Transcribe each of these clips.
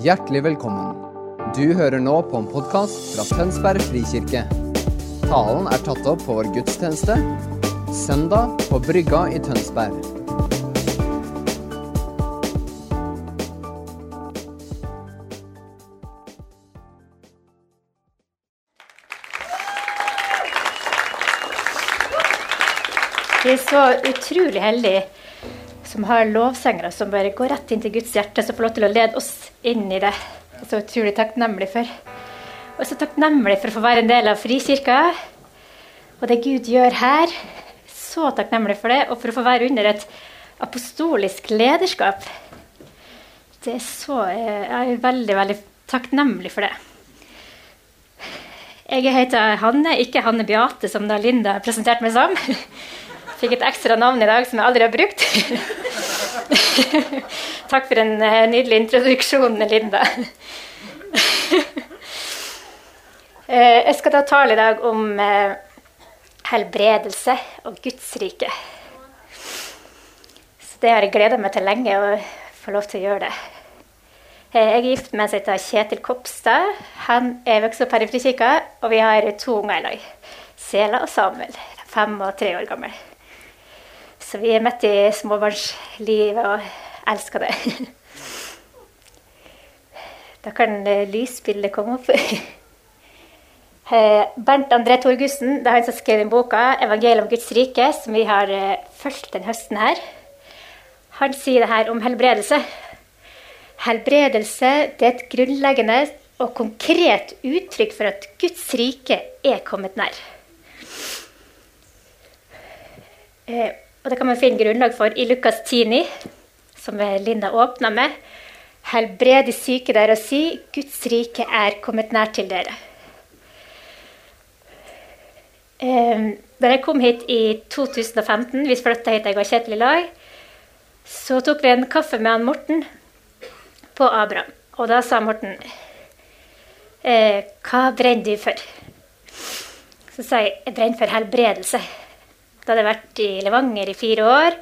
Hjertelig velkommen. Du hører nå på en podkast fra Tønsberg frikirke. Talen er tatt opp på vår gudstjeneste søndag på Brygga i Tønsberg. Vi er så utrolig heldige som har lovsangere som bare går rett inn til Guds hjerte, som får lov til å lede oss inn i det. Jeg så utrolig takknemlig for. Og så takknemlig for å få være en del av Frikirka. Og det Gud gjør her. Så takknemlig for det. Og for å få være under et apostolisk lederskap. Det er så Jeg er veldig, veldig takknemlig for det. Jeg heter Hanne, ikke Hanne Beate, som da Linda presenterte meg som. Fikk et ekstra navn i dag som jeg aldri har brukt. Takk for en eh, nydelig introduksjon, Linda. Eh, jeg skal da tale i dag om eh, helbredelse og Guds rike. Så det har jeg gleda meg til lenge, å få lov til å gjøre det. Jeg er gift med en som heter Kjetil Kopstad. Han er vokst opp her i Frikirka, og vi har to unger i lag. Sela og Samuel. Fem og tre år gammel. Så vi er midt i småbarnslivet og elsker det. Da kan lysbildet komme opp. Bernt André Torgussen det er han som skrev den boka 'Evangeliet om Guds rike', som vi har fulgt den høsten her. Han sier det her om helbredelse. Helbredelse det er et grunnleggende og konkret uttrykk for at Guds rike er kommet nær. Og det kan man finne grunnlag for i Lukas 10,9, som Linda åpna med. Helbred de syke der og si, Guds rike er kommet nær til dere. Eh, da jeg kom hit i 2015, vi flytta hit jeg og Kjetil i lag, så tok vi en kaffe med han Morten på Abraham. Og da sa Morten eh, Hva brenner du for? Så sa jeg jeg brenner for helbredelse. Da hadde jeg vært i Levanger i fire år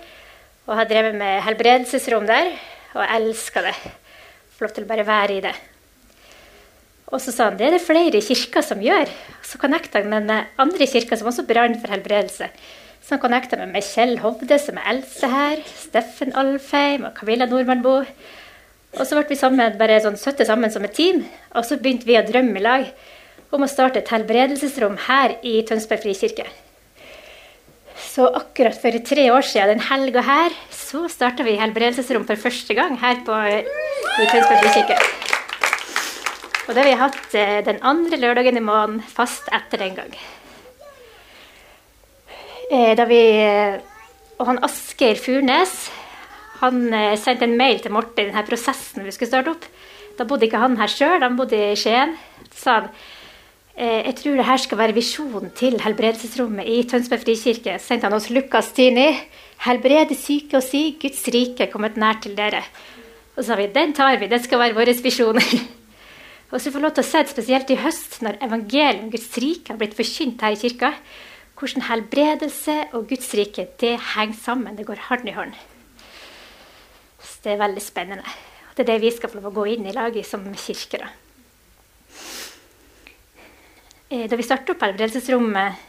og har drevet med helbredelsesrom der. Og jeg elska det. Få lov til å bare være i det. Og så sa han det er det flere kirker som gjør. Så connecta han med andre kirker som også brant for helbredelse. Så han connecta meg med Kjell Hovde, som er eldste her. Steffen Alfheim og Camilla Nordmannbo. Og så ble vi sammen, bare sånn søtte sammen som et team. Og så begynte vi å drømme i lag om å starte et helbredelsesrom her i Tønsberg frikirke. Så akkurat for tre år siden den helga her, så starta vi helbredelsesrom for første gang her på, i Tønsberg frikirke. Og det har vi hatt eh, den andre lørdagen i måneden fast etter den gang. Eh, da vi, og han Asgeir Furnes han eh, sendte en mail til Morten i denne prosessen vi skulle starte opp. Da bodde ikke han her sjøl, han bodde i Skien. Så sa han jeg tror det her skal være visjonen til helbredelsesrommet i Tønsberg frikirke. Så sendte han oss Lukas 10. Helbrede syke og si Guds rike er kommet nær til dere. Og så sa vi den tar vi, det skal være vår visjon. og så får vi lov til å se spesielt i høst, når evangeliet om Guds rike har blitt forkynt her i kirka, hvordan helbredelse og Guds rike det henger sammen. Det går hånd i hånd. Så det er veldig spennende. Og det er det vi skal få lov å gå inn i laget som kirke. da. Da vi startet opp helbredelsesrommet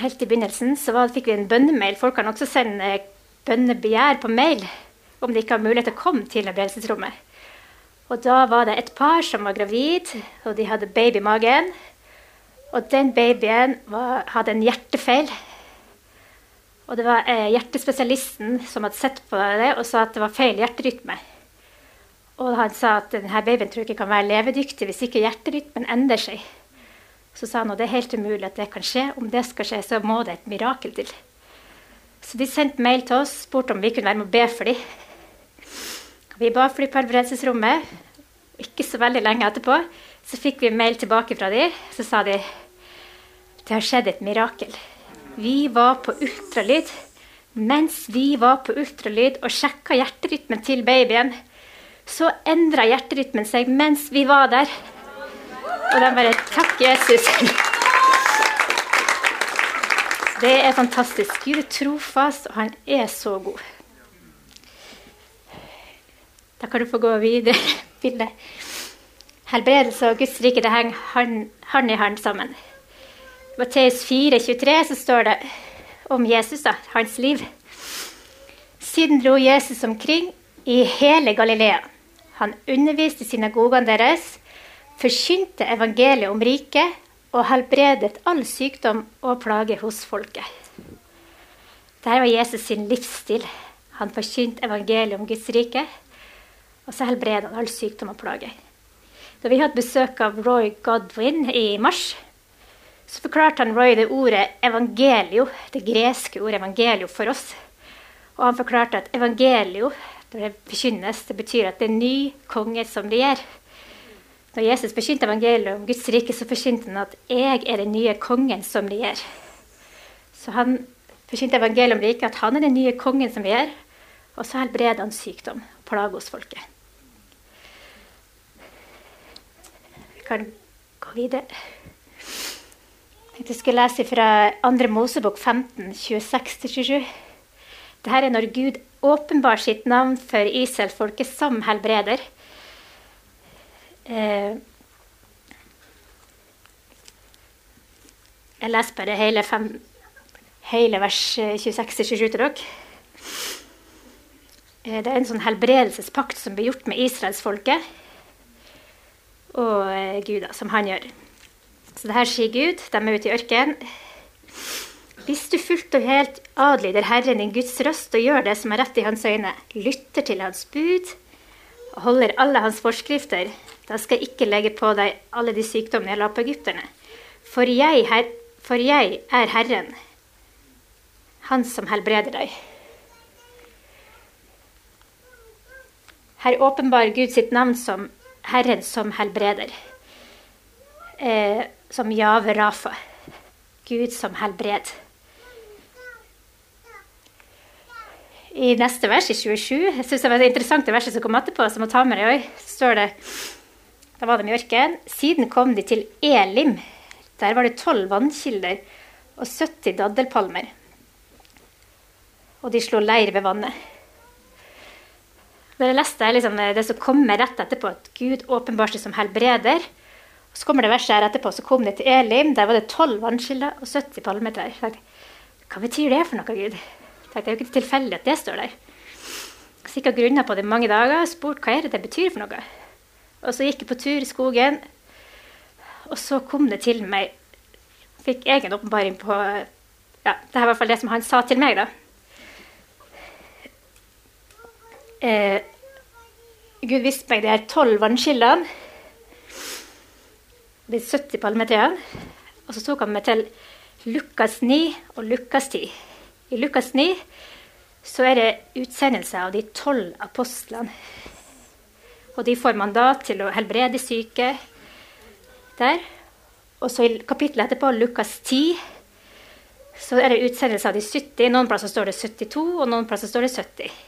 helt i begynnelsen, så var, fikk vi en bønnemail. Folk kan også sende bønnebegjær på mail om de ikke har mulighet til å komme til helbredelsesrommet. Og da var det et par som var gravid, og de hadde baby i magen. Og den babyen var, hadde en hjertefeil. Og det var eh, hjertespesialisten som hadde sett på det og sa at det var feil hjerterytme. Og han sa at denne babyen tror ikke kan være levedyktig hvis ikke hjerterytmen endrer seg. Så sa han at det er helt umulig at det kan skje. Om det skal skje, så må det et mirakel til. Så de sendte mail til oss, spurte om vi kunne være med og be for dem. Vi ba for dem på helbredelsesrommet. Ikke så veldig lenge etterpå så fikk vi mail tilbake fra dem. Så sa de det har skjedd et mirakel. Vi var på ultralyd. Mens vi var på ultralyd og sjekka hjerterytmen til babyen, så endra hjerterytmen seg mens vi var der. Og de bare Takk, Jesus. Det er fantastisk. Gud er trofast, og han er så god. Da kan du få gå videre. bildet. Helbredelse og Guds rike det henger hand i hand sammen. I Matteus 4, 23 så står det om Jesus, da, hans liv. Siden dro Jesus omkring i hele Galilea. Han underviste synagogene deres, forkynte evangeliet om riket og helbredet all sykdom og plage hos folket. Dette var Jesus sin livsstil. Han forkynte evangeliet om Guds rike, og så helbredet han all sykdom og plage. Da vi hadde besøk av Roy Godwin i mars, så forklarte han Roy det ordet evangelio, det greske ordet evangelio, for oss. Og han forklarte at evangelio, når det bekynnes, det betyr at det er ny konge som regjer. Når Jesus forkynte evangeliet om Guds rike, så forkynte han at 'jeg er den nye kongen som regjer'. Så han forkynte evangeliet om riket, at han er den nye kongen som regjer. Og så helbreder han sykdom og plager hos folket. Vi kan gå videre. Jeg tenkte Jeg skulle lese fra 2. Mosebok 15, 26-27. Dette er når Gud åpenbar sitt navn for Israelsfolket som helbreder. Eh, jeg leser bare hele, fem, hele vers 26-27 til dere. Eh, det er en sånn helbredelsespakt som blir gjort med israelsfolket og eh, Gud, som han gjør. Så det her sier Gud. De er ute i ørkenen. Hvis du fullt og helt adlyder Herren din Guds røst og gjør det som er rett i hans øyne, lytter til hans bud og holder alle hans forskrifter, da skal jeg ikke legge på deg alle de sykdommene jeg la på egypterne. For jeg, for jeg er Herren, Han som helbreder deg. Her åpenbarer Gud sitt navn som Herren som helbreder. Eh, som Jave Rafa. Gud som helbreder. I neste vers, i 27, jeg synes det var det interessante verset som kom etterpå, som må ta med deg, står det da var de i ørkenen. Siden kom de til Elim. Der var det tolv vannkilder og 70 daddelpalmer. Og de slo leir ved vannet. Når jeg leste liksom, det som kommer rett etterpå, at Gud åpenbarte som helbreder. Og så kommer det verset her etterpå, så kom de til Elim. Der var det tolv vannkilder og 70 palmetrær. Hva betyr det for noe, Gud? Det er jo ikke tilfeldig at det står der. Sikkert grunna på det mange dager og spurte hva er det det betyr for noe. Og så gikk jeg på tur i skogen, og så kom det til meg Fikk egen åpenbaring på ja, Det er i hvert fall det som han sa til meg, da. Eh, Gud viste meg de her tolv vannkildene, de 70 palmetrærne. Og så tok han meg til Lukas 9 og Lukas 10. I Lukas 9 så er det utsendelse av de tolv apostlene. Og de får mandat til å helbrede syke der. Og så i kapittelet etterpå, Lukas 10, så er det utsendelse av de 70. Noen plasser står det 72, og noen plasser står det 70.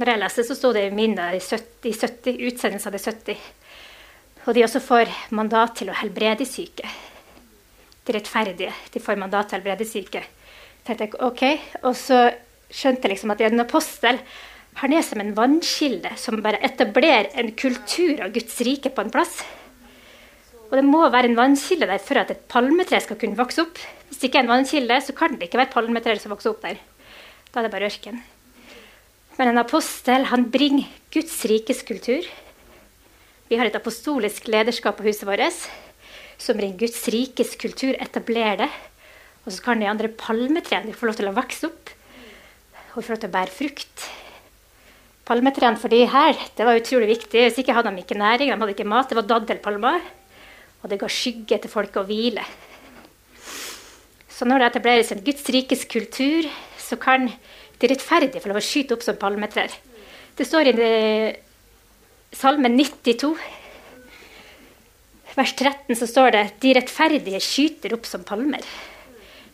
Når jeg leste, så sto det mindre de 70, 70, utsendelse av de 70. Og de også får mandat til å helbrede syke. De rettferdige. De får mandat til å helbrede syke. Tenkte jeg, ok, Og så skjønte jeg liksom at en apostel han er som en vannkilde som bare etablerer en kultur av Guds rike på en plass. Og det må være en vannkilde der for at et palmetre skal kunne vokse opp. Hvis det ikke er en vannkilde, så kan det ikke være palmetre som vokser opp der. Da er det bare ørken. Men en apostel han bringer Guds rikes kultur. Vi har et apostolisk lederskap på huset vårt som bringer Guds rikes kultur, etablerer det. Og så kan de andre palmetrærne få lov til å vokse opp og få lov til å bære frukt palmetrærne for de her det var utrolig viktig. Hvis ikke hadde de ikke næring, de hadde ikke mat. Det var daddelpalmer. Og det ga skygge til folk å hvile. Så når det etableres en Guds rikes kultur, så kan de rettferdige få lov å skyte opp som palmetrær. Det står i det, Salmen 92, vers 13, så står det de rettferdige skyter opp som palmer.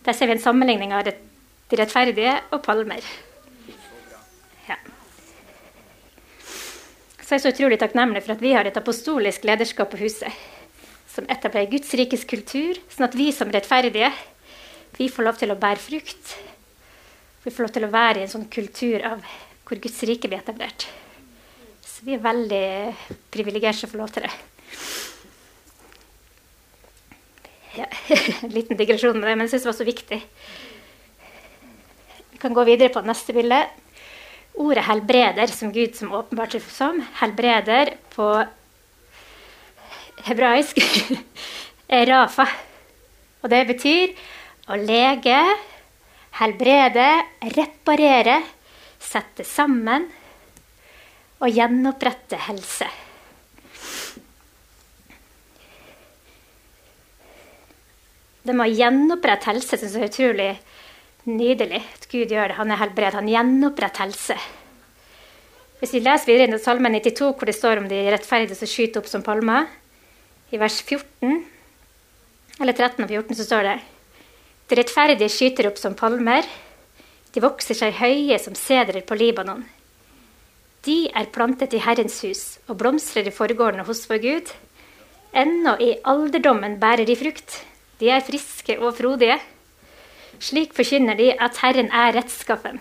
Der ser vi en sammenligning av de rettferdige og palmer. Så jeg er så utrolig takknemlig for at vi har et apostolisk lederskap på huset som etablerer Guds rikes kultur, sånn at vi som rettferdige vi får lov til å bære frukt. Vi får lov til å være i en sånn kultur av hvor Guds rike blir etablert. Så vi er veldig privilegerte som får lov til det. Ja, en liten digresjon med det, men jeg syns det var så viktig. Vi kan gå videre på neste bilde. Ordet 'helbreder', som Gud som åpenbart seg som, helbreder på hebraisk, er rafa. Og det betyr å lege, helbrede, reparere, sette sammen og gjenopprette helse. Det med å gjenopprette helse syns jeg er utrolig nydelig. At Gud gjør det. Han er helbred. Han gjenoppretter helse. Hvis vi leser videre i Salme 92, hvor det står om de rettferdige som skyter opp som palmer, i vers 14, eller 13 og 14, så står det De rettferdige skyter opp som palmer. De vokser seg høye som sedrer på Libanon. De er plantet i Herrens hus og blomstrer i forgårdene hos vår Gud. Ennå i alderdommen bærer de frukt. De er friske og frodige. Slik forkynner de at Herren er rettskaffen.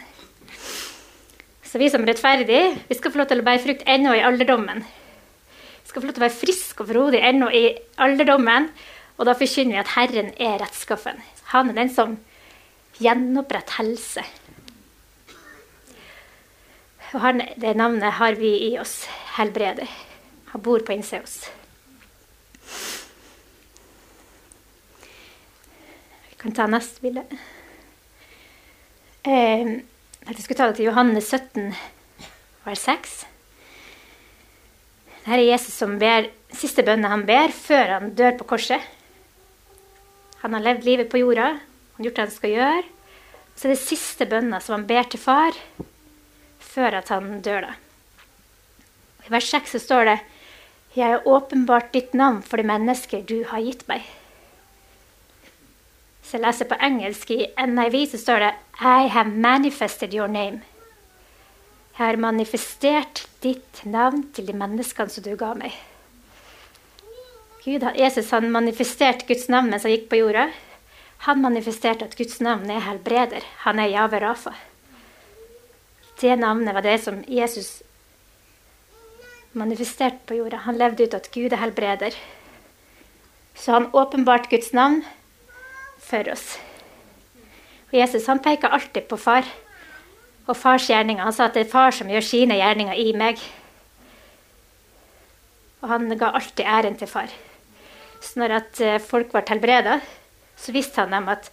Så vi som rettferdige, vi skal få lov til å bære frukt ennå i alderdommen. Vi skal få lov til å være friske og frodige ennå i alderdommen. Og da forkynner vi at Herren er rettskaffen. Han er den som gjenoppretter helse. Og han, det navnet har vi i oss. Helbreder. Han bor på innsida oss. Vi kan ta neste bilde. Eh, jeg skulle ta det til Johannes 17, vers 6. Dette er Jesus som ber siste bønne han ber før han dør på korset. Han har levd livet på jorda, han har gjort det han skal gjøre. Så er det siste bønna som han ber til far før at han dør. da. I vers 6 så står det Jeg har åpenbart ditt navn for de mennesker du har gitt meg. Så jeg leser på engelsk i NIV så står det I have manifested your name. Jeg har manifestert ditt navn til de menneskene som du ga meg. Gud, Jesus han manifesterte Guds navn mens han gikk på jorda. Han manifesterte at Guds navn er helbreder. Han er Jave Rafa. Det navnet var det som Jesus manifesterte på jorda. Han levde ut at Gud er helbreder. Så han åpenbarte Guds navn for oss. Og Jesus han peker alltid på far og fars gjerninger. Han sa at det er far som gjør sine gjerninger i meg. Og han ga alltid æren til far. Så når at eh, folk ble helbreda, så visste han dem at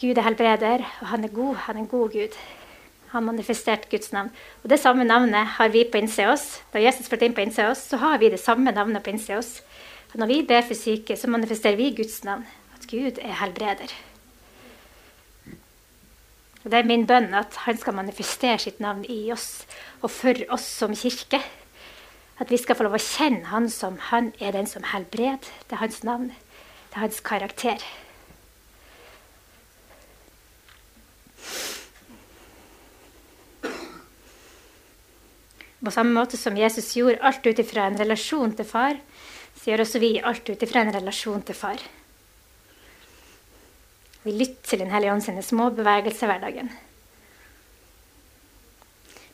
Gud er helbreder, og han er god. Han er en god Gud. Han manifesterte Guds navn. Og Det samme navnet har vi på innsida oss. Da Jesus flyttet inn på innsida oss, så har vi det samme navnet på innsida oss. Og når vi ber for syke, så manifesterer vi Guds navn. At Gud er helbreder. Og Det er min bønn at han skal manifestere sitt navn i oss og for oss som kirke. At vi skal få lov å kjenne han som han er den som helbreder. Det er hans navn. Det er hans karakter. På samme måte som Jesus gjorde alt ut ifra en relasjon til far, så gjør også vi alt ut ifra en relasjon til far. Vi lytter til Den hellige ånd små bevegelser i hverdagen.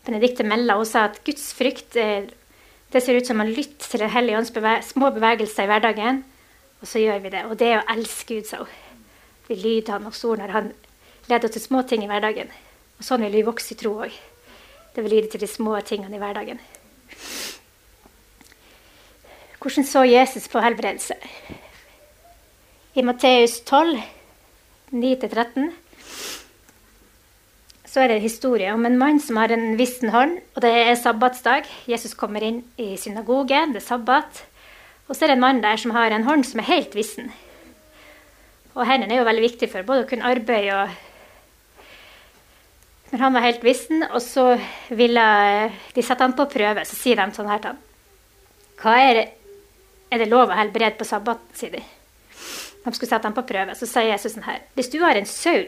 Benedicte Mella sa at Guds frykt det ser ut som å lytte til Den hellige ånds beve små bevegelser i hverdagen. Og så gjør vi det. Og det er å elske Gud, sa hun. Vi lyder han og ord når han leder til små ting i hverdagen. Og sånn vil vi vokse i tro òg. Det vil lyde til de små tingene i hverdagen. Hvordan så Jesus på helbredelse? I Matteus 12, 9-13, så er det en historie om en mann som har en vissen hånd, og det er sabbatsdag. Jesus kommer inn i synagogen, det er sabbat. Og så er det en mann der som har en hånd som er helt vissen. Og hendene er jo veldig viktig for både å kunne arbeide og Men han var helt vissen, og så ville de sette han på prøve. Så sier de sånn her til han. Hva er det, er det lov å helbrede på sabbaten, sier de. De skulle sette ham på prøve. Så sier Jesus sånn her Hvis du har en sau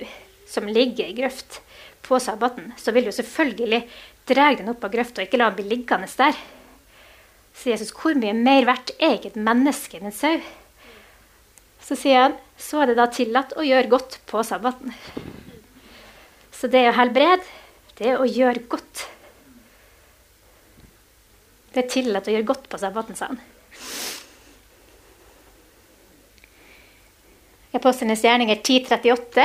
som ligger i grøft på sabbaten, så vil du selvfølgelig dra den opp av grøfta og ikke la den bli liggende der. Så Jesus, hvor mye mer verdt er ikke et menneske enn en sau? Så sier han, så er det da tillatt å gjøre godt på sabbaten. Så det å helbrede, det er å gjøre godt. Det er tillatt å gjøre godt på sabbaten, sa han. I Apostlenes gjerninger 1038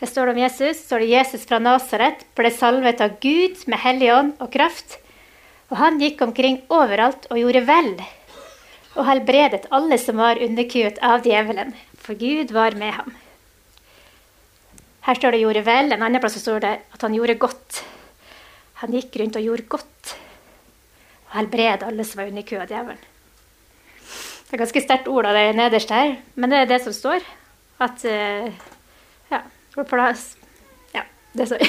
det står det om Jesus, står det Jesus fra Nasaret ble salvet av Gud med hellig ånd og kraft. Og han gikk omkring overalt og gjorde vel, og helbredet alle som var underkuet av djevelen, for Gud var med ham. Her står det 'gjorde vel', en annen plass står det at han gjorde godt. Han gikk rundt og gjorde godt, og helbredet alle som var underkuet av djevelen. Det er ganske sterkt ord av det nederst her, men det er det som står. At uh, Ja. Ja, det står.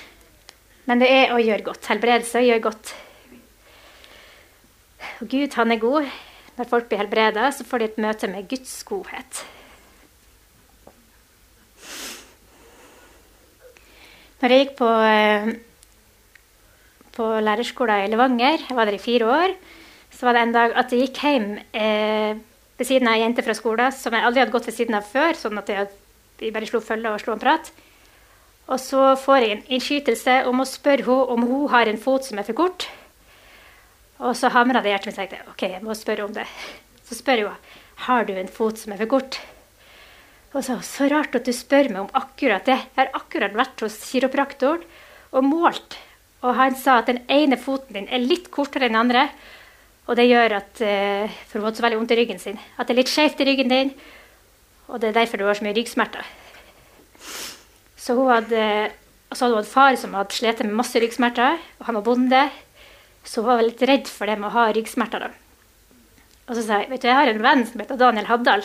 Men det er å gjøre godt. Helbredelse gjør godt. Og Gud, han er god. Når folk blir helbreda, så får de et møte med Guds godhet. Når jeg gikk på, eh, på lærerskolen i Levanger, jeg var der i fire år, så var det en dag at jeg gikk hjem eh, ved siden av ei jente fra skolen som jeg aldri hadde gått ved siden av før, sånn at jeg, vi bare slo følge og slo en prat. Og så får jeg en innskytelse om å spørre henne om hun har en fot som er for kort. Og så hamra det i hjertet mitt Jeg ok, jeg må spørre om det. Så spør hun har du en fot som er for kort. Og så, så rart at du spør meg om akkurat det. Jeg har akkurat vært hos kiropraktoren og målt. Og han sa at den ene foten din er litt kortere enn den andre. Og det gjør at uh, For hun hadde så veldig vondt i ryggen sin. At det er litt skjevt i ryggen din. Og det er derfor du har så mye ryggsmerter. Så hun hadde, så hadde hun far som hadde slitt med masse ryggsmerter. Og han var bonde. Så hun var litt redd for det med å ha ryggsmerter. Da. Og så sa jeg vet du, jeg har en venn som heter Daniel Haddal.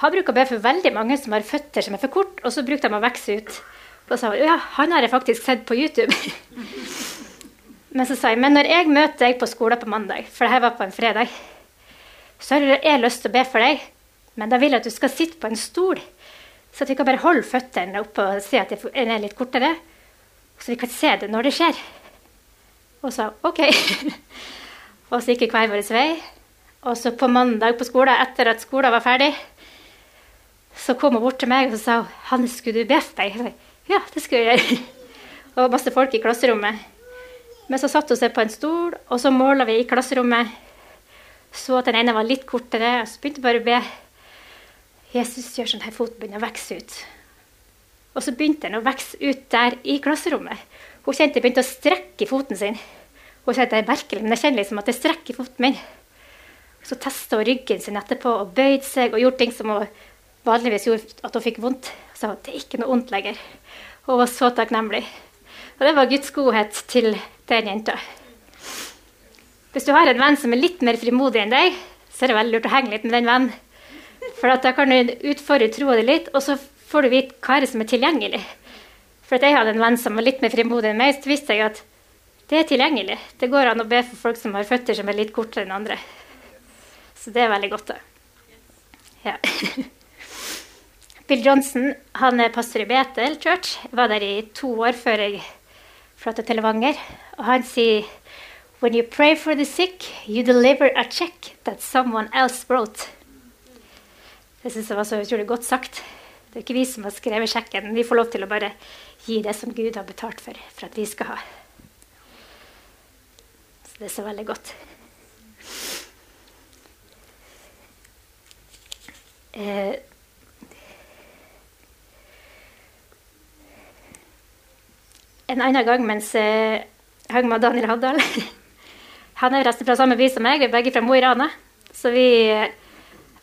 Han bruker å be for veldig mange som har føtter som er for kort, og så brukte de å vokse ut. Og så sa hun ja, han har jeg faktisk sett på YouTube. Men så sa jeg men når jeg møter deg på skolen på mandag, for dette var på en fredag, så har jeg lyst til å be for deg, men da vil jeg at du skal sitte på en stol, så at vi kan bare holde føttene oppe og se at den er litt kortere, så vi kan se det når det skjer. Og sa OK. og så gikk vi hver vår vei. Og så på mandag på skolen, etter at skolen var ferdig, så kom hun bort til meg og sa Hanne, skulle du be for deg?' Jeg sa, ja, det skulle jeg gjøre. Og masse folk i klasserommet. Men så satte hun seg på en stol, og så måla vi i klasserommet. Så at den ene var litt kortere, og så begynte hun bare å be. Jesus gjør sånn at foten begynner å vokse ut. Og så begynte den å vokse ut der i klasserommet. Hun kjente det begynte å strekke foten sin. Hun kjente det er merkelig, men jeg kjenner liksom at det strekker foten min. Så testa hun ryggen sin etterpå og bøyde seg og gjorde ting som hun vanligvis gjorde at hun fikk vondt. Så det er ikke noe vondt lenger. Hun var så takknemlig. Og det var Guds godhet til den jenta. Hvis du har en venn som er litt mer frimodig enn deg, så er det veldig lurt å henge litt med den vennen. For da kan du utfordre troa di litt, og så får du vite hva er som er tilgjengelig. For jeg hadde en venn som var litt mer frimodig enn meg, så visste jeg at det er tilgjengelig. Det går an å be for folk som har føtter som er litt kortere enn andre. Så det er veldig godt, da. Ja. Bill Johnson han er pastor i Betel Church. Jeg var der i to år før jeg flyttet til Levanger. Og han sier When you pray for the sick, you deliver a check that someone else wrote. Det syns jeg var så utrolig godt sagt. Det er ikke vi som har skrevet sjekken. Vi får lov til å bare gi det som Gud har betalt for, for at vi skal ha. Så det er så veldig godt. Eh, en annen gang mens jeg hang med Daniel Havdal Han er resten fra samme by som meg, vi er begge fra Mo i Rana. Så vi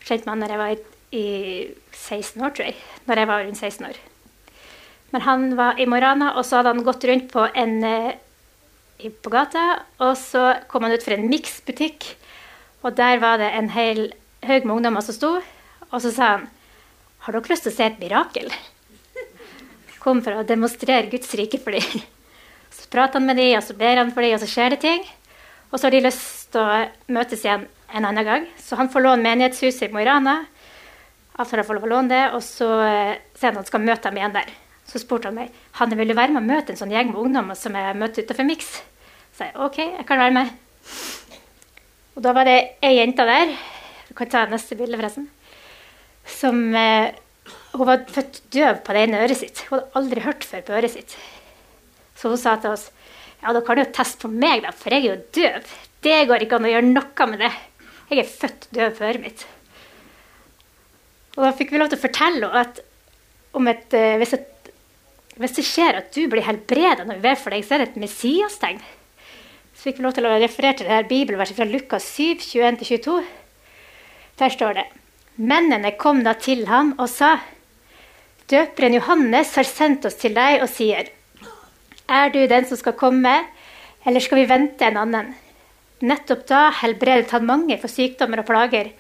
kjente med han da jeg var i 16 år, tror jeg. Når jeg var rundt 16 år. Men han var i Mo i Rana, og så hadde han gått rundt på en på gata. Og så kom han ut for en miksbutikk, og der var det en hel haug med ungdommer som sto. Og så sa han Har dere lyst til å se et mirakel? Kom for å demonstrere Guds rike for dem. Så prater han med dem, og så ber han for dem, og så skjer det ting. Og så har de lyst til å møtes igjen en annen gang. Så han får låne menighetshuset i Mo i Rana. Avtaler får lov å det, og så eh, sier han at han skal møte dem igjen der. Så spurte han meg han vil du være med og møte en sånn gjeng med ungdommer som jeg møtte utenfor Mix. Så jeg OK, jeg kan være med. Og da var det ei jente der Du kan ta neste bilde, forresten. Som eh, hun var født døv på det ene øret sitt. Hun hadde aldri hørt før på øret sitt. Så hun sa til oss Ja, da kan jo teste på meg, da, for jeg er jo døv. Det går ikke an å gjøre noe med det. Jeg er født døv på øret mitt. Og da fikk vi lov til å fortelle at om et, eh, hvis, et, hvis det skjer at du blir helbreda når vi ber for deg, så er det et Messias-tegn. Så fikk vi lov til å referere til det her bibelverset fra Lukas 7, 21-22. Der står det Mennene kom da til ham og sa Døperen Johannes har sendt oss til deg og sier Er du den som skal komme, eller skal vi vente en annen? Nettopp da helbredet han mange for sykdommer og plager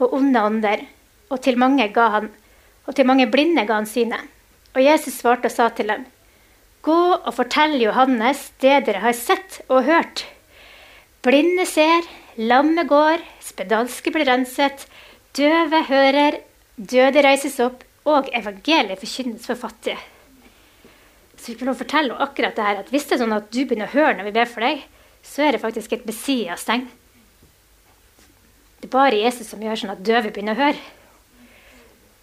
og onde ånder, og til mange, ga han, og til mange blinde ga han synet. Og Jesus svarte og sa til dem, Gå og fortell Johannes det dere har sett og hørt. Blinde ser, lamme går, spedalske blir renset, døve hører, døde reises opp, og evangeliet forkynnes for fattige. Så vi kan fortelle akkurat det her, at hvis det er sånn at du begynner å høre når vi ber for deg, så er det faktisk et Messias-tegn. Det er bare Jesus som gjør sånn at døve begynner å høre.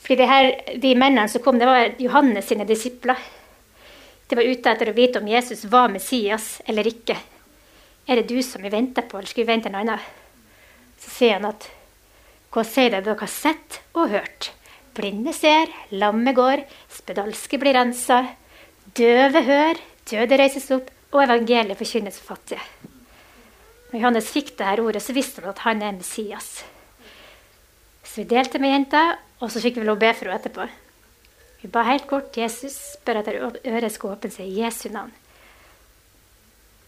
Fordi her, De mennene som kom, det var Johannes sine disipler. De var ute etter å vite om Jesus var Messias eller ikke. Er det du som vi venter på, eller skal vi vente en annen? Så sier han at hva sier si det dere har sett og hørt. Blinde ser, lamme går, spedalske blir rensa, døve hør, døde reises opp, og evangeliet forkynnes for fattige. Når Johannes fikk dette ordet, så visste han at han er Messias. Så vi delte med jenta, og så fikk vi lov å be for henne etterpå. Vi ba helt kort Jesus spør at øret skulle åpne seg i Jesu navn.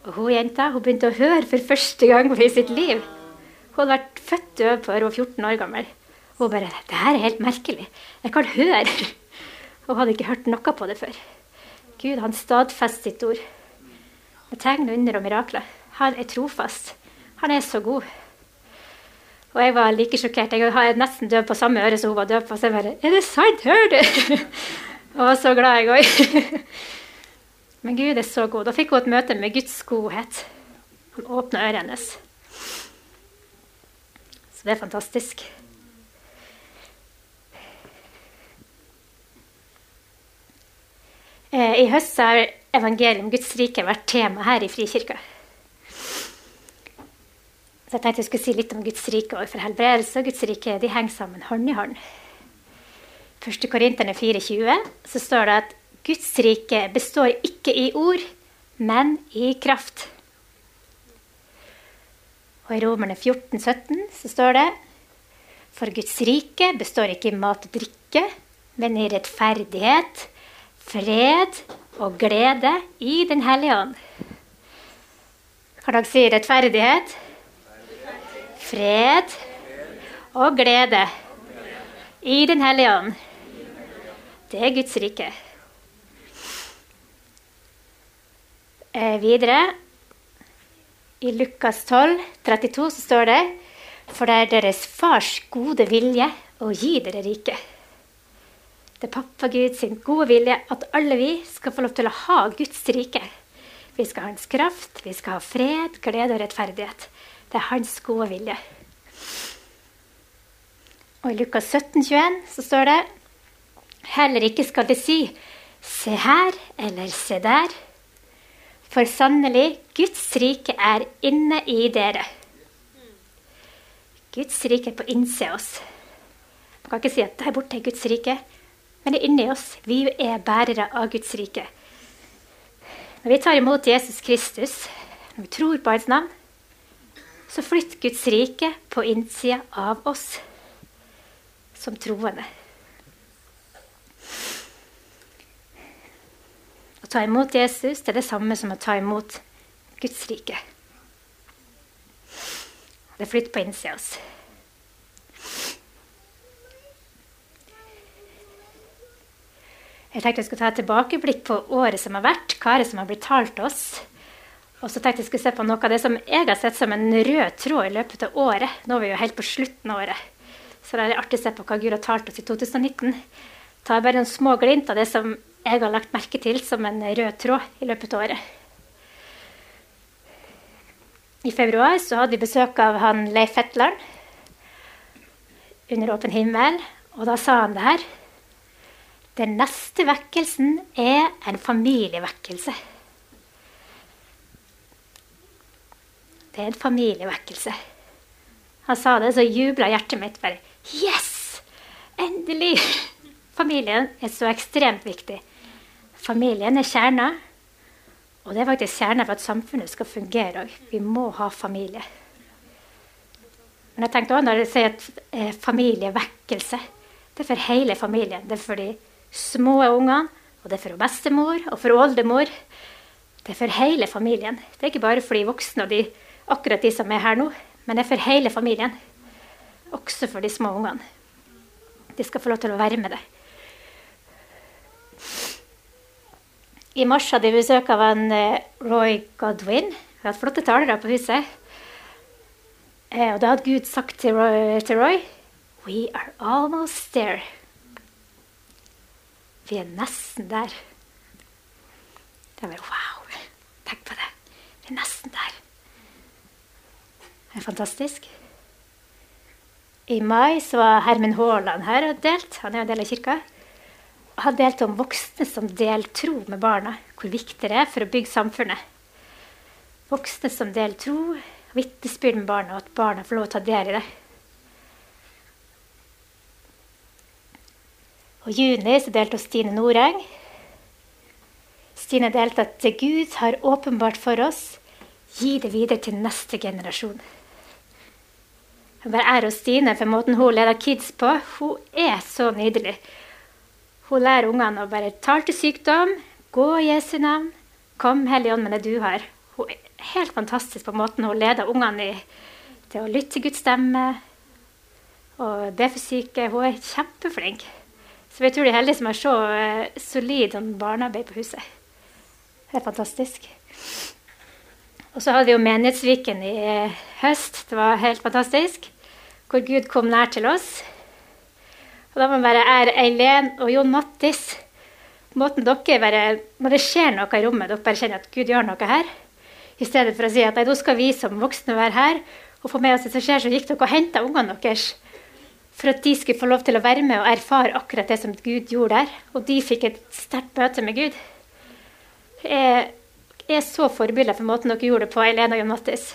Og hun jenta hun begynte å høre for første gang i sitt liv. Hun hadde vært født døv før hun var 14 år gammel. Og bare 'Det her er helt merkelig. Jeg kan høre.' Og hadde ikke hørt noe på det før. Gud han stadfester sitt ord med tegn, under og mirakler. Han er trofast. Han er så god. Og jeg var like sjokkert. Jeg var nesten døv på samme øre som hun var døv på. Så jeg bare 'Er det sant? Hører du?' og så glad jeg òg. Men Gud er så god. Da fikk hun et møte med Guds godhet. Han åpna øret hennes. Så det er fantastisk. I høst har evangeliet om Guds rike vært tema her i Frikirka. Så jeg tenkte jeg skulle si litt om Guds rike og for helbredelse og Guds rike de henger sammen hånd i hånd. 1. Korinterne 4,20 så står det at Guds rike består ikke i ord, men i kraft. Og i Romerne 14, 17 så står det For Guds rike består ikke i mat og drikke, men i rettferdighet, fred og glede i Den hellige ånd. Kan dere si rettferdighet? Fred og glede i Den hellige ånd. Det er Guds rike. Eh, videre, i Lukas 12, 32, så står det For det er deres fars gode vilje å gi dere riket. Det er pappa Gud sin gode vilje at alle vi skal få lov til å ha Guds rike. Vi skal ha hans kraft, vi skal ha fred, glede og rettferdighet. Det er hans gode vilje. Og I Lukas 17, 21 så står det Heller ikke skal de si Se her eller se der. For sannelig, Guds rike er inne i dere. Guds rike er på innsida av oss. Man kan ikke si at der borte er Guds rike men det er inni oss. Vi er bærere av Guds rike. Når vi tar imot Jesus Kristus, når vi tror på hans navn, så flytter Guds rike på innsida av oss som troende. Å ta imot Jesus det er det samme som å ta imot Guds rike. Det flytter på innsida av oss. Jeg tenkte jeg skulle ta et tilbakeblikk på året som har vært, hva er det som har blitt talt oss. Og så tenkte jeg skulle se på noe av det som jeg har sett som en rød tråd i løpet av året. Nå er vi jo helt på slutten av året. Så det er artig å se på hva Gud har talt oss i 2019. Ta bare noen små glimt av det som jeg har lagt merke til som en rød tråd i løpet av året. I februar så hadde vi besøk av han Leif Fetland under åpen himmel. Og da sa han det her. Den neste vekkelsen er en familievekkelse. det er en familievekkelse. Han sa det, så jubla hjertet mitt bare. Yes! Endelig! Familien er så ekstremt viktig. Familien er kjerna. Og det er faktisk kjerna for at samfunnet skal fungere òg. Vi må ha familie. Men jeg tenkte også når jeg sier at eh, familievekkelse Det er for hele familien. Det er for de små ungene, og det er for bestemor og for oldemor. Det er for hele familien. Det er ikke bare for de voksne og de, akkurat de som er her nå, men det er for hele familien. Også for de små ungene. De skal få lov til å være med deg. I mars hadde vi besøk av en eh, Roy Godwin. Vi hatt flotte talere på huset. Eh, og da hadde Gud sagt til Roy, til Roy We are almost there. Vi er nesten der. Det er bare wow. Tenk på det. Vi er nesten der. Det er fantastisk. I mai så var Hermen Haaland her og delt. Han er en del av kirka har delt om voksne som deler tro med barna. Hvor viktig det er for å bygge samfunnet. Voksne som deler tro, vitnesbyrd med barna, og at barna får lov til å ta del i det. Og I juni så delte Stine Noreng. Stine delte at det Gud har åpenbart for oss, gi det videre til neste generasjon. Jeg bare ære Stine for måten hun leder kids på. Hun er så nydelig. Hun lærer ungene å bare tale til sykdom, gå i Jesu navn, kom Hellige Ånd med det du har. Hun er helt fantastisk på måten hun leder ungene i til å lytte til Guds stemme. Og det for syke. Hun er kjempeflink. Så vi tror de er heldige som har så uh, solid sånn barnearbeid på huset. Det er fantastisk. Og så hadde vi jo Menighetsviken i uh, høst. Det var helt fantastisk. Hvor Gud kom nær til oss. Og da må man bare ære Eileen og Jon Mattis. Måten dere bare, Når det skjer noe i rommet, dere bare kjenner at Gud gjør noe her. I stedet for å si at nei, nå skal vi som voksne være her og få med oss det som skjer, så gikk dere og henta ungene deres. For at de skulle få lov til å være med og erfare akkurat det som Gud gjorde der. Og de fikk et sterkt møte med Gud. Jeg er så forbilder for måten dere gjorde det på, Elena og Jon Mattis.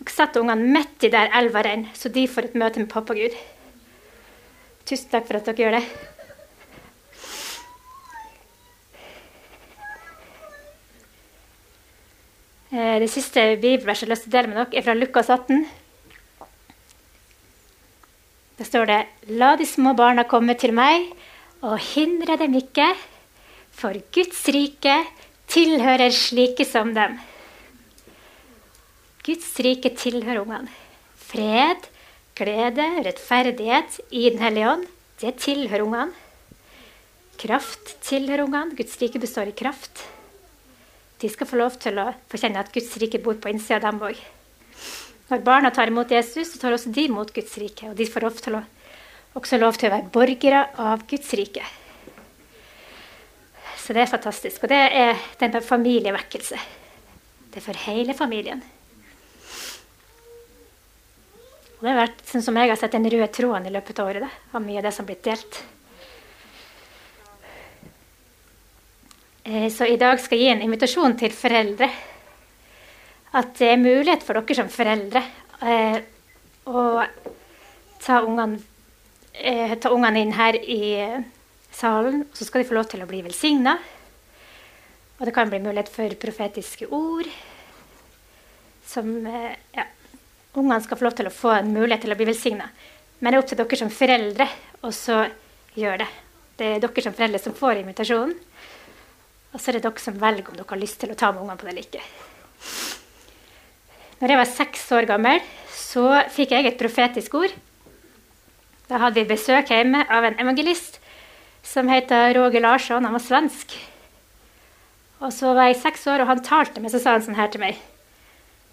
Dere setter ungene midt i der elva renner, så de får et møte med pappa Gud. Tusen takk for at dere gjør det. Eh, det siste bibelverset jeg har lyst til å dele med dere, er fra Lukas 18. Da står det La de små barna komme til meg, og hindre dem ikke, for Guds rike tilhører slike som dem. Guds rike tilhører ungene. Fred, glede, rettferdighet i Den hellige ånd, det tilhører ungene. Kraft tilhører ungene. Guds rike består i kraft. De skal få lov til å få kjenne at Guds rike bor på innsida av dem òg. Når barna tar imot Jesus, så tar også de imot Guds rike. Og de får lov også lov til å være borgere av Guds rike. Så det er fantastisk. Og det er den familievekkelse. Det er for hele familien. Og det har vært sånn som jeg har sett den røde tråden i løpet av året. Da, av mye av det som har blitt delt. Eh, så i dag skal jeg gi en invitasjon til foreldre. At det er mulighet for dere som foreldre eh, å ta ungene, eh, ta ungene inn her i salen. Så skal de få lov til å bli velsigna. Og det kan bli mulighet for profetiske ord. Som ja, ungene skal få lov til å få en mulighet til å bli velsigna. Men det er opp til dere som foreldre å gjøre det. Det er dere som foreldre som får invitasjonen. Og så er det dere som velger om dere har lyst til å ta med ungene på det eller ikke. Når jeg var seks år gammel, så fikk jeg et profetisk ord. Da hadde vi besøk hjemme av en evangelist som heter Roger Larsson. Han var svensk. Og så var jeg seks år, og han talte meg, så sa han sånn her til meg.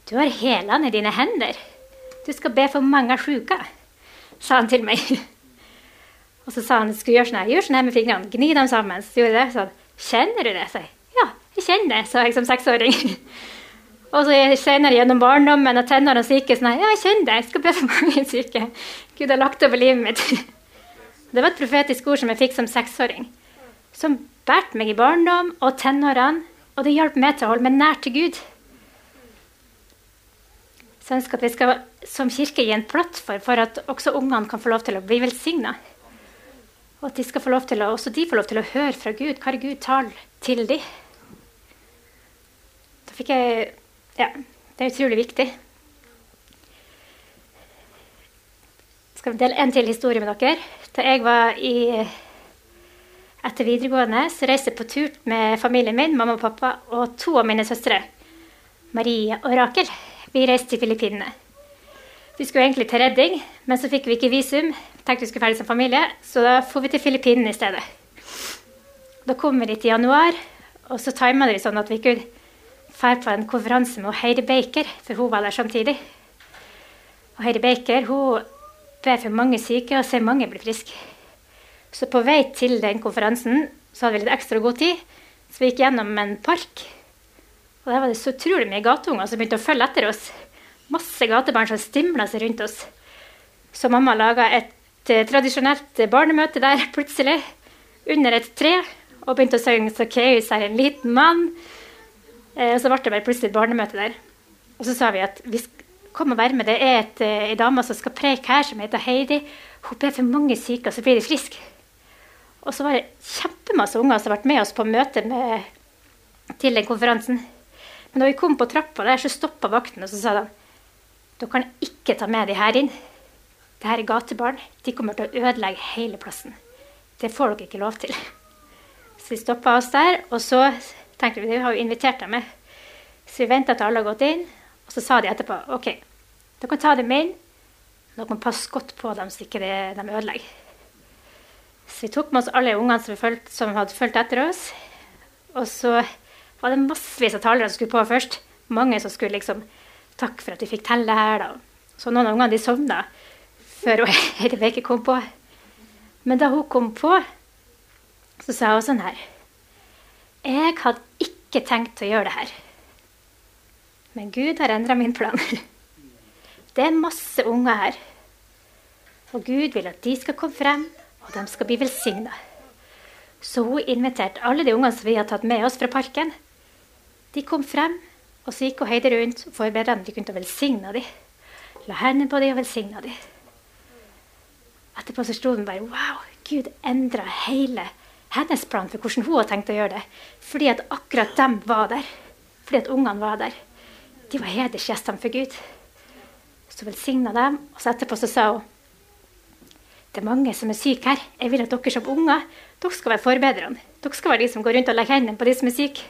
Du har helene i dine hender. Du skal be for mange sjuke, sa han til meg. Og så sa han skulle gjøre sånn her, gjør sånn her med fingrene, gni dem sammen. Så gjorde jeg det. sånn, Kjenner du det? sa jeg. Ja, jeg kjenner det, sa jeg som seksåring. Og så senere gjennom barndommen og tenårene så gikk jeg sånn Ja, jeg kjenner det, jeg skal be for mange syke. Gud har lagt over livet mitt. Det var et profetisk ord som jeg fikk som seksåring. Som bærte meg i barndom og tenårene, og det hjalp meg til å holde meg nær til Gud. Så jeg ønsker at vi skal som kirke gi en plattform for at også ungene kan få lov til å bli velsigna. Og at de skal få lov til å, også de får lov til å høre fra Gud hva er Gud taler til dem. Da fikk jeg Ja, det er utrolig viktig. Jeg skal dele en til historie med dere. Da jeg var i etter videregående, så reiste jeg på tur med familien min, mamma og pappa, og to av mine søstre, Marie og Rakel. Vi reiste til Filippinene. Vi skulle egentlig til Redding, men så fikk vi ikke visum. Tenkte vi skulle ferdig som familie, så da får vi til Filippinene i stedet. Da kom vi dit i januar, og så tima vi sånn at vi kunne dra på en konferanse med Heidi Baker, for hun var der samtidig. Og Heidi Baker hun ber for mange syke og ser mange bli friske. Så på vei til den konferansen så hadde vi litt ekstra god tid, så vi gikk gjennom en park. Og der var det så utrolig mye gateunger som begynte å følge etter oss. Masse gatebarn som stimla seg rundt oss. Så mamma laga et uh, tradisjonelt barnemøte der plutselig, under et tre, og begynte å synge 'Sakkeus er en liten mann'. Uh, og så ble det plutselig et barnemøte der. Og så sa vi at vi kom og være med. Det er et, uh, en dame som skal preke her, som heter Heidi. Hun ber for mange syke, og så blir de friske. Og så var det kjempemasse unger som ble med oss på møte til den konferansen. Men da vi kom på trappa der, så stoppa vakten og så sa de dere kan ikke ta med de her inn. Dette er gatebarn. De kommer til å ødelegge hele plassen. Det får dere ikke lov til. Så de stoppa oss der, og så tenkte vi vi har jo invitert dem med. Så vi venta til alle har gått inn, og så sa de etterpå OK, dere kan ta dem inn. Dere må passe godt på dem så ikke de ødelegger. Så vi tok med oss alle ungene som, følt, som hadde fulgt etter oss. Og så var det massevis av talere som skulle på først. Mange som skulle liksom Takk for at vi fikk telle her, da. Så noen av ungene de sovna før Beke kom på. Men da hun kom på, så sa hun sånn her Jeg hadde ikke tenkt å gjøre det her. Men Gud har endra min plan. Det er masse unger her. Og Gud vil at de skal komme frem, og de skal bli velsigna. Så hun inviterte alle de ungene som vi hadde tatt med oss fra parken. De kom frem, og så gikk hun Heidi rundt og forberedte dem. De kunne velsigne dem. La hendene på dem og velsigna dem. Etterpå så sto hun bare Wow, Gud endra hele hennes plan for hvordan hun hadde tenkt å gjøre det. Fordi at akkurat dem var der. Fordi at ungene var der. De var hedersgjestene for Gud. Så velsigna dem, og så etterpå så sa hun det er mange som er syke her. Jeg vil at dere som unger dere skal være forbedrerne. Dere skal være de som går rundt og legger hendene på de som er syke.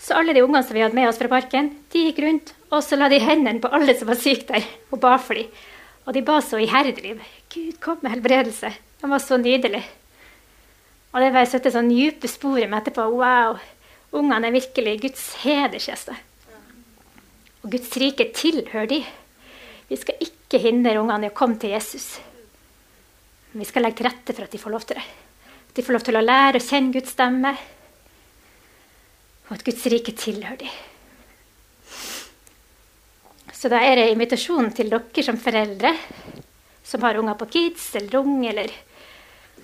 Så alle de ungene som vi hadde med oss fra parken, de gikk rundt, og så la de hendene på alle som var syke der, og ba for dem. Og de ba så iherdig. Gud, kom med helbredelse. De var så nydelige. Og det bare satte sånn dype spor med etterpå. Wow, ungene er virkelig Guds hederskjeste. Og Guds rike tilhører de. Vi skal ikke hindre ungene i å komme til Jesus. Men vi skal legge til rette for at de får lov til det. At de får lov til å lære å kjenne Guds stemme og at Guds rike tilhører de. Så da er det invitasjon til dere som foreldre som har unger på Kids eller Ung, eller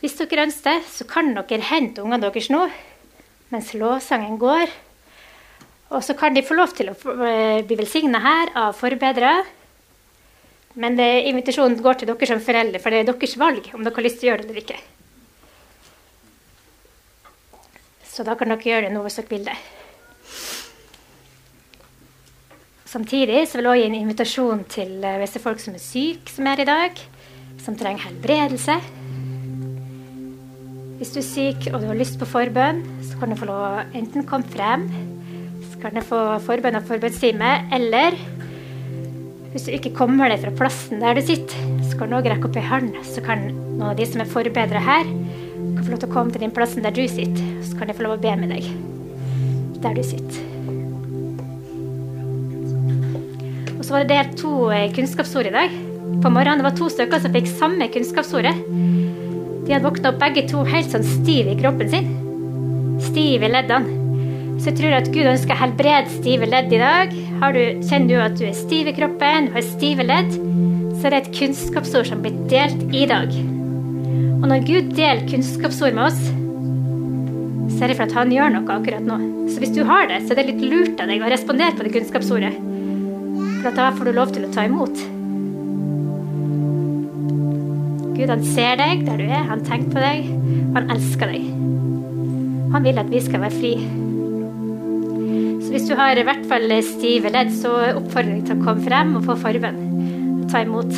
Hvis dere ønsker så kan dere hente ungene deres nå mens lovsangen går. Og så kan de få lov til å eh, bli velsigna her av forbedrere. Men det, invitasjonen går til dere som foreldre, for det er deres valg om dere har lyst til å gjøre det eller ikke. Så da kan dere gjøre det nå hvis dere vil det. Samtidig så vil jeg gi en invitasjon til eh, er folk som er syke, som er i dag, som trenger helbredelse. Hvis du er syk og du har lyst på forbønn, så kan du få lov å enten komme frem, så kan du få forbønn av forbønnstime, eller hvis du ikke kommer deg fra plassen der du sitter, så kan du også rekke opp ei hånd, så kan noen av de som er forbedra her, kan få lov til å komme til den plassen der du sitter. Så kan de få lov å be med deg der du sitter. Og så var det delt to eh, kunnskapsord i dag. På morgenen det var to stykker som fikk samme kunnskapsordet. De hadde våkna opp begge to helt sånn stive i kroppen sin. Stive i leddene. Så jeg tror at Gud ønsker å helbrede stive ledd i dag. Du, kjenner du at du er stiv i kroppen, du har stive ledd, så er det et kunnskapsord som blir delt i dag. Og når Gud deler kunnskapsord med oss, så er det for at han gjør noe akkurat nå. Så hvis du har det, så er det litt lurt av deg å respondere på det kunnskapsordet. For da får du lov til å ta imot. Gud han ser deg der du er, han tenker på deg, han elsker deg. Han vil at vi skal være fri. Så hvis du har i hvert fall stive ledd, så oppfordrer jeg til å komme frem og få farven. Ta imot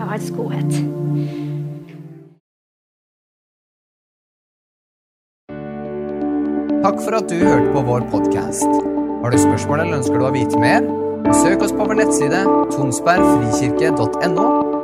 av hans godhet. Takk for at du hørte på vår podkast. Har du spørsmål eller ønsker du å vite mer? Søk oss på vår nettside tonsbergfrikirke.no.